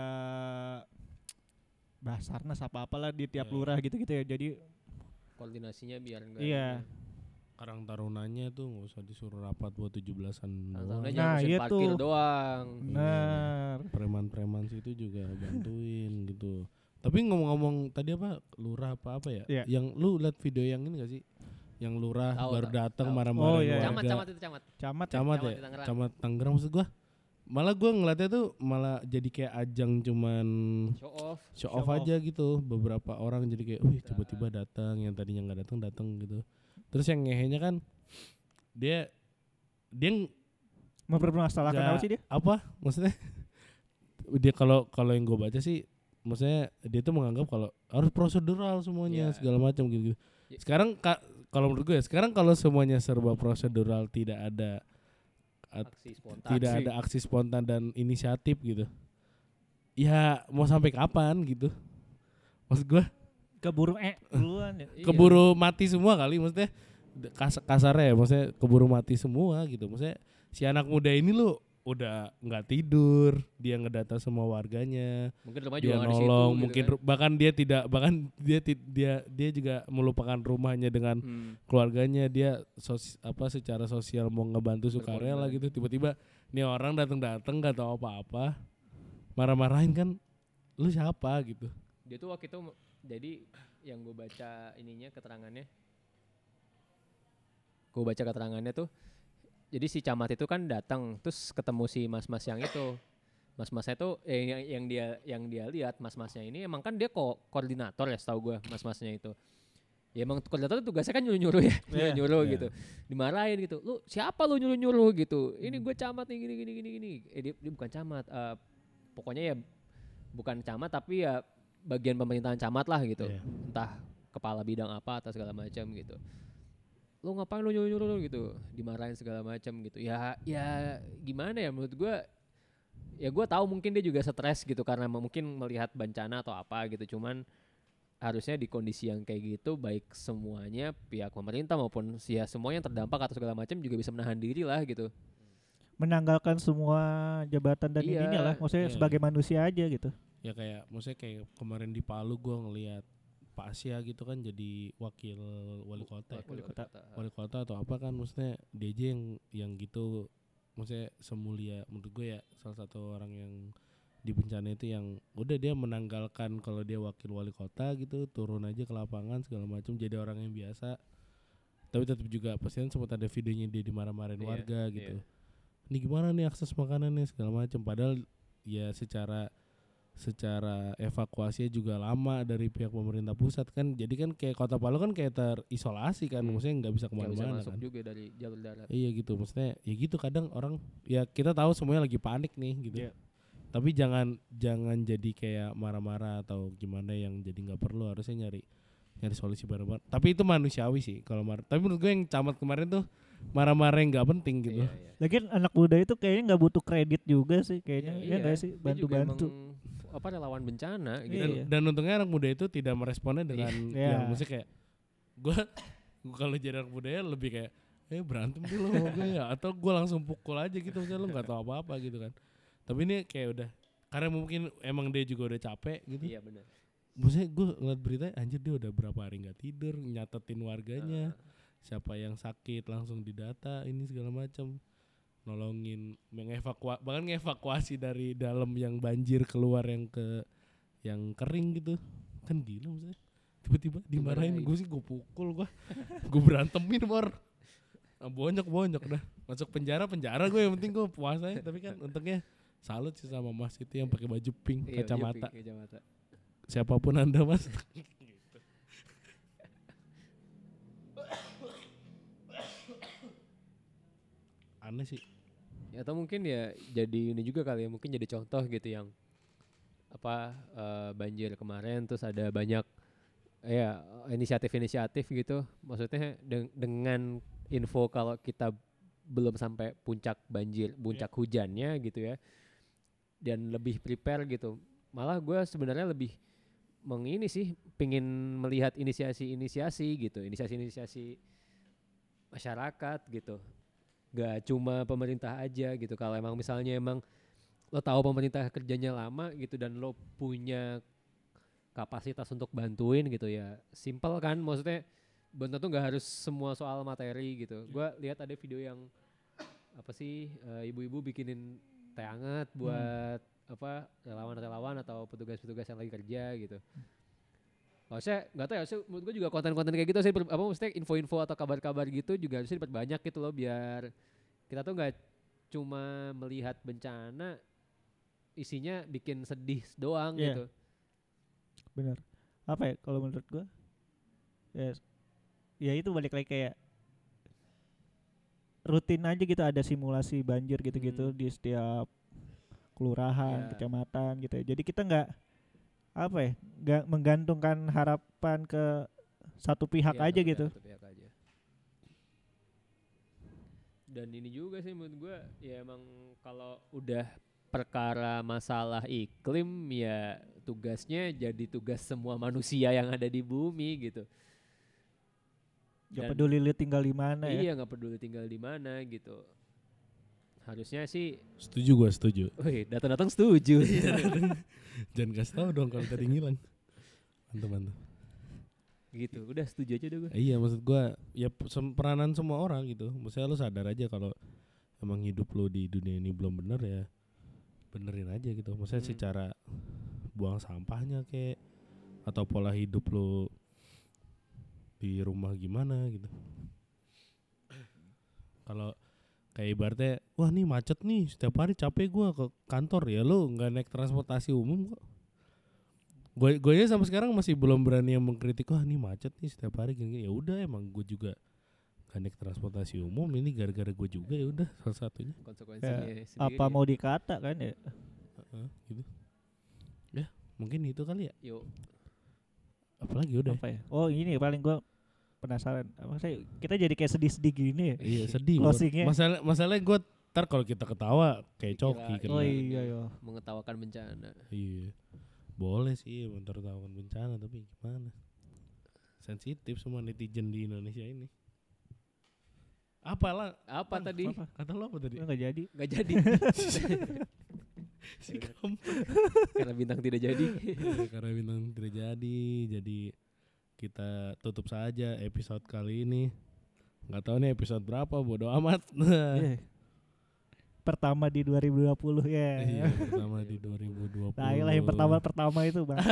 C: basarnas apa apalah di tiap
A: Ya.
C: lurah gitu gitu ya jadi
B: Koordinasinya biar enggak
C: Iya.
A: Karang Tarunanya tuh nggak usah disuruh rapat buat 17-an
B: Nah,
A: doang.
C: Nah, iya
B: parkir
C: tuh.
B: doang.
C: benar
A: Preman-preman situ juga bantuin gitu. Tapi ngomong-ngomong tadi apa lurah apa apa ya?
C: Iya.
A: Yang lu lihat video yang ini gak sih? Yang lurah
B: Tahu,
A: baru datang
B: tahu.
A: marah-marahin
C: Oh, iya.
A: warga.
B: Camat, camat itu camat.
C: camat ya?
A: Camat
B: Camat
A: ya?
B: Tangerang.
A: Camat Tangerang maksud gua malah gue ngeliatnya tuh malah jadi kayak ajang cuman
B: show off
A: show
C: Show
A: off
C: off.
A: aja gitu beberapa orang jadi kayak wih tiba-tiba datang yang tadinya nggak datang datang gitu terus yang ngehenya kan dia dia
C: Mempermasalahkan apa sih dia?
A: apa maksudnya dia kalau kalau yang gue baca sih maksudnya dia tuh menganggap kalau harus prosedural semuanya
B: Iya.
A: segala macam gitu,
B: Ya.
A: sekarang ka- kalau menurut gue ya sekarang kalau semuanya serba prosedural tidak ada
B: aksi spontan
A: tidak ada aksi spontan dan inisiatif gitu ya mau sampai kapan gitu maksud gue
C: Keburu eh duluan ya.
B: Iya.
A: keburu mati semua kali maksudnya d- kas kasarnya ya maksudnya keburu mati semua gitu maksudnya si anak muda ini lu udah nggak tidur dia ngedata semua warganya
B: mungkin rumah juga
A: dia
B: nggak di situ
A: nolong
B: gitu
A: mungkin
B: kan.
A: bahkan dia tidak bahkan dia dia dia juga melupakan rumahnya dengan
B: Hmm.
A: keluarganya dia sos, apa secara sosial mau ngebantu sukarela
B: Berkorban.
A: gitu tiba-tiba nih orang datang-datang nggak tahu apa-apa marah-marahin kan lu siapa gitu
B: dia tuh waktu itu jadi yang gue baca ininya keterangannya gue baca keterangannya tuh jadi si camat itu kan datang terus ketemu si mas-mas yang itu. Mas-masnya tuh eh, yang, yang dia yang dia lihat mas-masnya ini emang kan dia kok koordinator ya setahu gue mas-masnya itu. Ya emang koordinator tugasnya kan nyuruh-nyuruh ya
C: Iya.
B: nyuruh
A: Iya.
B: gitu. Dimarahin gitu lu siapa lu nyuruh-nyuruh? gitu. Ini gue camat nih gini gini gini gini. Eh dia, dia bukan camat eh, pokoknya ya bukan camat tapi ya bagian pemerintahan camat lah gitu.
A: Iya.
B: entah kepala bidang apa atau segala macam gitu lu ngapain lu nyuruh nyuruh gitu dimarahin segala macam gitu ya ya gimana ya menurut gua ya gua tahu mungkin dia juga stres gitu karena mungkin melihat bencana atau apa gitu cuman harusnya di kondisi yang kayak gitu baik semuanya pihak pemerintah maupun ya semua yang terdampak atau segala macam juga bisa menahan diri lah gitu
C: Menanggalkan semua jabatan dan
B: Iya,
C: ininya lah. Maksudnya
A: iya.
C: sebagai manusia aja gitu.
A: ya kayak maksudnya kayak kemarin di Palu gua ngelihat Pak Asia gitu kan jadi wakil wali kota?
C: Wali kota.
A: wali kota atau apa kan maksudnya aja yang yang gitu maksudnya semulia menurut gue ya salah satu orang yang di bencana itu yang udah dia menanggalkan kalau dia wakil wali kota gitu turun aja ke lapangan segala macam jadi orang yang biasa tapi tetap juga pasti kan sempat ada videonya dia dimarah-marahin
B: Iya,
A: warga gitu ini gimana nih akses makanannya segala macam padahal ya secara secara evakuasinya juga lama dari pihak pemerintah pusat kan jadi kan kayak kota Palu kan kayak terisolasi kan
B: Hmm.
A: maksudnya nggak bisa
B: ke
A: mana-mana
B: masuk
A: kan
B: juga dari jalur darat
A: iya gitu maksudnya ya gitu kadang orang ya kita tahu semuanya lagi panik nih gitu
C: Iya.
A: tapi jangan jangan jadi kayak marah-marah atau gimana yang jadi nggak perlu harusnya nyari nyari solusi bareng-bareng tapi itu manusiawi sih kalau marah tapi menurut gue yang camat kemarin tuh marah-marah yang nggak penting gitu
B: Iya, iya.
C: Lagian anak muda itu kayaknya nggak butuh kredit juga sih kayaknya.
B: Iya,
C: ya nggak sih?
B: dia juga
C: Bantu-bantu.
B: Apa relawan bencana gitu.
A: dan,
C: Iya.
A: dan untungnya anak muda itu tidak meresponnya dengan
C: Iya.
A: yang maksudnya kayak gue kalau jadi anak muda ya lebih kayak eh berantem dulu sama gue ya atau gue langsung pukul aja gitu misalnya lu nggak tahu apa apa gitu kan tapi ini kayak udah karena mungkin emang dia juga udah capek gitu
B: Iya benar.
A: maksudnya gue ngeliat berita anjir dia udah berapa hari nggak tidur nyatetin warganya siapa yang sakit langsung didata ini segala macam nolongin mengevakuasi bahkan ngevakuasi dari dalam yang banjir keluar yang ke yang kering gitu. Kan gila maksudnya. Tiba-tiba dimarahin gue sih gue pukul gue gue berantemin mor. Ah, bonyok bonyok dah. Masuk penjara penjara gue yang penting gue puasanya tapi kan untungnya salut sih sama mas itu yang pakai baju pink
B: Iya,
A: kacamata.
B: Yupi, kacamata.
A: siapa pun anda mas. Aneh sih.
B: Ya, atau mungkin ya jadi ini juga kali ya mungkin jadi contoh gitu yang apa eh, banjir kemarin terus ada banyak ya inisiatif-inisiatif gitu. Maksudnya deng- dengan info kalau kita belum sampai puncak banjir puncak hujannya gitu ya dan lebih prepare gitu. Malah gue sebenarnya lebih mengini sih pingin melihat inisiasi-inisiasi gitu inisiasi-inisiasi masyarakat gitu gak cuma pemerintah aja gitu. Kalau emang misalnya emang lo tahu pemerintah kerjanya lama gitu dan lo punya kapasitas untuk bantuin gitu ya simple kan? Maksudnya bener tuh nggak harus semua soal materi gitu. Gua lihat ada video yang apa sih eh, ibu-ibu bikinin teh hangat buat apa relawan-relawan atau petugas-petugas yang lagi kerja gitu Maksudnya nggak tahu ya, maksudnya menurut gue juga konten-konten kayak gitu sih apa maksudnya info-info atau kabar-kabar gitu juga harusnya diperbanyak gitu loh biar kita tuh nggak cuma melihat bencana isinya bikin sedih doang
C: Iya.
B: gitu.
C: bener apa ya kalau menurut gua ya ya itu balik lagi kayak rutin aja gitu ada simulasi banjir gitu-gitu
B: Hmm.
C: di setiap kelurahan
B: Ya.
C: kecamatan gitu ya jadi kita nggak apa ya nggak menggantungkan harapan ke satu pihak
B: Iya,
C: aja gitu
B: pihak, satu pihak aja. Dan ini juga sih menurut gua ya emang kalau udah perkara masalah iklim ya tugasnya jadi tugas semua manusia yang ada di bumi gitu.
C: nggak
B: Dan-
C: peduli lu tinggal di mana ya
B: Iya nggak peduli tinggal di mana gitu. Harusnya sih,
A: Setuju gua setuju.
B: wih datang-datang setuju.
A: Jangan kasih tahu dong kalau tadi ngilang. Mantap mantap.
B: gitu, udah setuju aja deh gue.
A: Iya maksud gua ya peranan semua orang gitu. Maksudnya lu sadar aja kalau emang hidup lu di dunia ini belum bener ya benerin aja gitu. Maksudnya
B: Hmm.
A: secara buang sampahnya kayak atau pola hidup lu di rumah gimana gitu. Kalau kayak ibaratnya wah nih macet nih setiap hari capek gua ke kantor ya lu nggak naik transportasi umum kok. Gue gue ya sampai sekarang masih belum berani yang mengkritik wah nih macet nih setiap hari gini, ya udah emang gue juga gak naik transportasi umum ini gara-gara gue juga ya udah salah satunya.
B: Konsekuensinya sendiri.
C: apa mau dikata kan ya?
A: Heeh, gitu. Ya mungkin itu kali ya.
B: Yuk,
A: apalagi udah.
C: Apa ya? Oh ini paling gua penasaran apa sih kita jadi kayak sedih-sedih gini ya
A: iya sedih.
C: Closingnya.
A: masalah masalahnya gue ntar kalau kita ketawa kayak coki kan
C: oh
B: Iya,
C: iya
B: iya.
C: iya
B: mengetawakan bencana.
A: iya boleh sih mentertawakan bencana tapi gimana sensitif semua netizen di Indonesia ini apalah
B: Apa tadi?
C: apa?
A: kata lo apa tadi
C: nggak jadi
B: Gak jadi.
A: si kamu
B: Karena bintang tidak jadi.
A: Ya, karena bintang tidak jadi jadi kita tutup saja episode kali ini nggak tahu nih episode berapa bodo amat
C: Iya. pertama di 2020 ya
A: iya pertama di 2020
C: Nah, lah yang pertama pertama itu bang.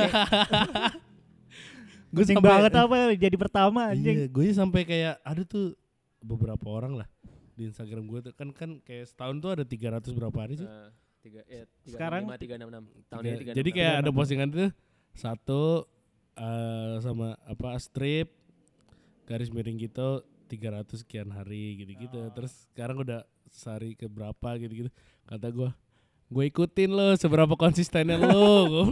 A: gue
C: Penting banget apa jadi pertama
A: iya
C: anjing.
A: gue sampai kayak ada tuh beberapa orang lah di Instagram gue tuh kan kan kayak setahun tuh ada 300 berapa hari sih
B: Eh, tiga, ya, tiga,
C: Sekarang
B: lima, tiga, enam, enam. Tahun
A: Tiga-
B: ini tiga,
A: jadi kayak
B: enam.
A: ada postingan tuh satu eh, sama apa strip garis miring gitu 300 sekian hari gitu-gitu.
C: Oh.
A: Terus sekarang udah sehari ke berapa gitu-gitu. Kata gua, gue ikutin lo seberapa konsistennya lo.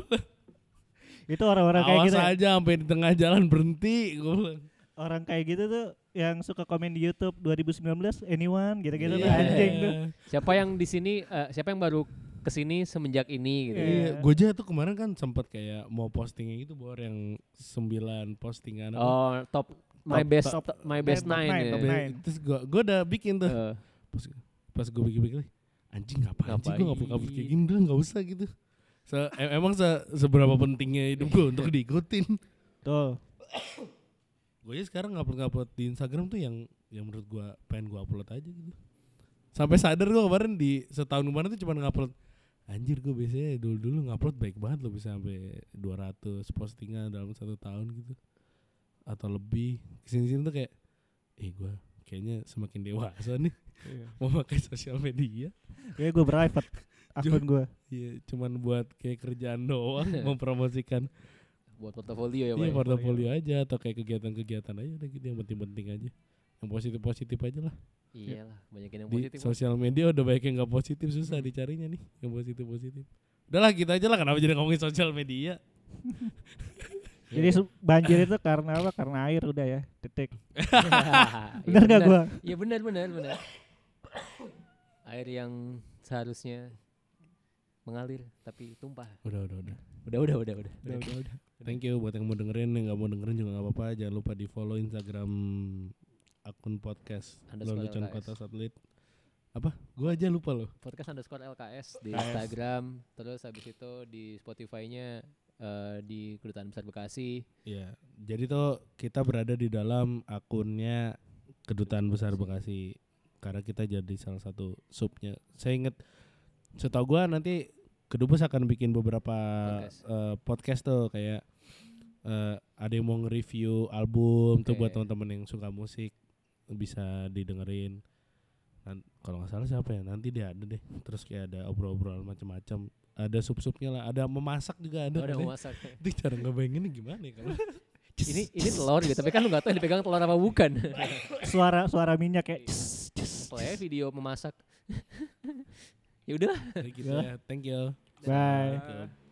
C: Itu orang-orang kayak
A: Awas
C: gitu. ya.
A: aja sampai di tengah jalan berhenti. Bilang.
C: Orang kayak gitu tuh yang suka komen di YouTube 2019 anyone gitu-gitu tuh
A: Iya.
C: anjing tuh.
B: Siapa yang di sini? eh, siapa yang baru ke sini semenjak ini gitu?
C: Iya.
A: Gue aja tuh kemarin kan sempat kayak mau postingnya gitu bor yang sembilan postingan apa.
B: Oh, top my
A: Top-
B: best
A: top-
B: top- my best nine.
C: nine,
B: ya.
C: top
A: Be-
C: nine.
A: Terus gua gua udah bikin tuh.
B: Eh,
A: pas pas gue bikin-bikin anjing ngapain, sih gue
B: Ngapain?
A: ngupload kayak gini udah nggak usah gitu Se- em- emang se- seberapa pentingnya hidup gue untuk diikutin
C: Tuh.
A: gue aja sekarang ngupload ngupload di Instagram tuh yang yang menurut gue pengen gue upload aja gitu sampai sadar gue kemarin di setahun kemarin tuh cuma ngupload anjir gue biasanya dulu dulu ngupload baik banget loh bisa sampai 200 postingan dalam satu tahun gitu atau lebih ke sini sini tuh kayak eh gue kayaknya semakin dewasa nih mau pakai sosial media
C: Kayak gue private akun gue.
A: Iya, cuman buat kayak kerjaan doang mempromosikan
B: buat portofolio ya,
A: iya
B: ya?
A: portofolio aja atau kayak kegiatan-kegiatan aja udah gitu yang penting-penting aja. Yang positif-positif aja lah.
B: Iyalah, banyakin yang
A: Di
B: positif.
A: Sosial media udah banyak yang nggak positif susah dicarinya nih yang positif-positif. Udahlah kita aja lah kenapa jadi ngomongin sosial media.
C: Jadi banjir itu karena apa? Karena air udah ya. Titik.
B: Iya,
C: Bener gak gua?
B: Iya benar benar benar. Air yang seharusnya mengalir tapi tumpah.
A: Udah udah udah.
B: Udah udah udah udah.
C: Udah, udah, udah.
A: Thank you buat yang mau dengerin yang nggak mau dengerin juga nggak apa-apa. Jangan lupa di follow Instagram akun podcast
B: Underscore
A: Lelucon
B: LKS.
A: Kota Satelit. Apa? Gua aja lupa loh.
B: Podcast underscore LKS di
C: LKS.
B: Instagram, terus habis itu di Spotify-nya eh, di Kedutaan Besar Bekasi.
A: Iya, jadi tuh kita berada di dalam akunnya Kedutaan Besar Bekasi karena kita jadi salah satu subnya. Saya inget, setahu gua nanti Kedubes akan bikin beberapa
B: Podcast.
A: eh, podcast tuh kayak eh, ada yang mau nge-review album tuh
B: Oke.
A: buat teman-teman yang suka musik bisa didengerin. Kalau nggak salah siapa ya nanti dia ada deh terus kayak ada obrol-obrolan macam-macam ada sup-supnya lah ada memasak juga ada
B: Ada
A: kan ya.
B: masak.
A: itu cara ngebayanginnya gimana ya kalau
B: ini ini telur gitu, tapi kan lu nggak tahu dipegang telur apa bukan.
C: Suara suara minyak kayak
B: Soalnya video memasak. ya udah.
A: gitu ya thank you
C: Bye.
A: Tutup.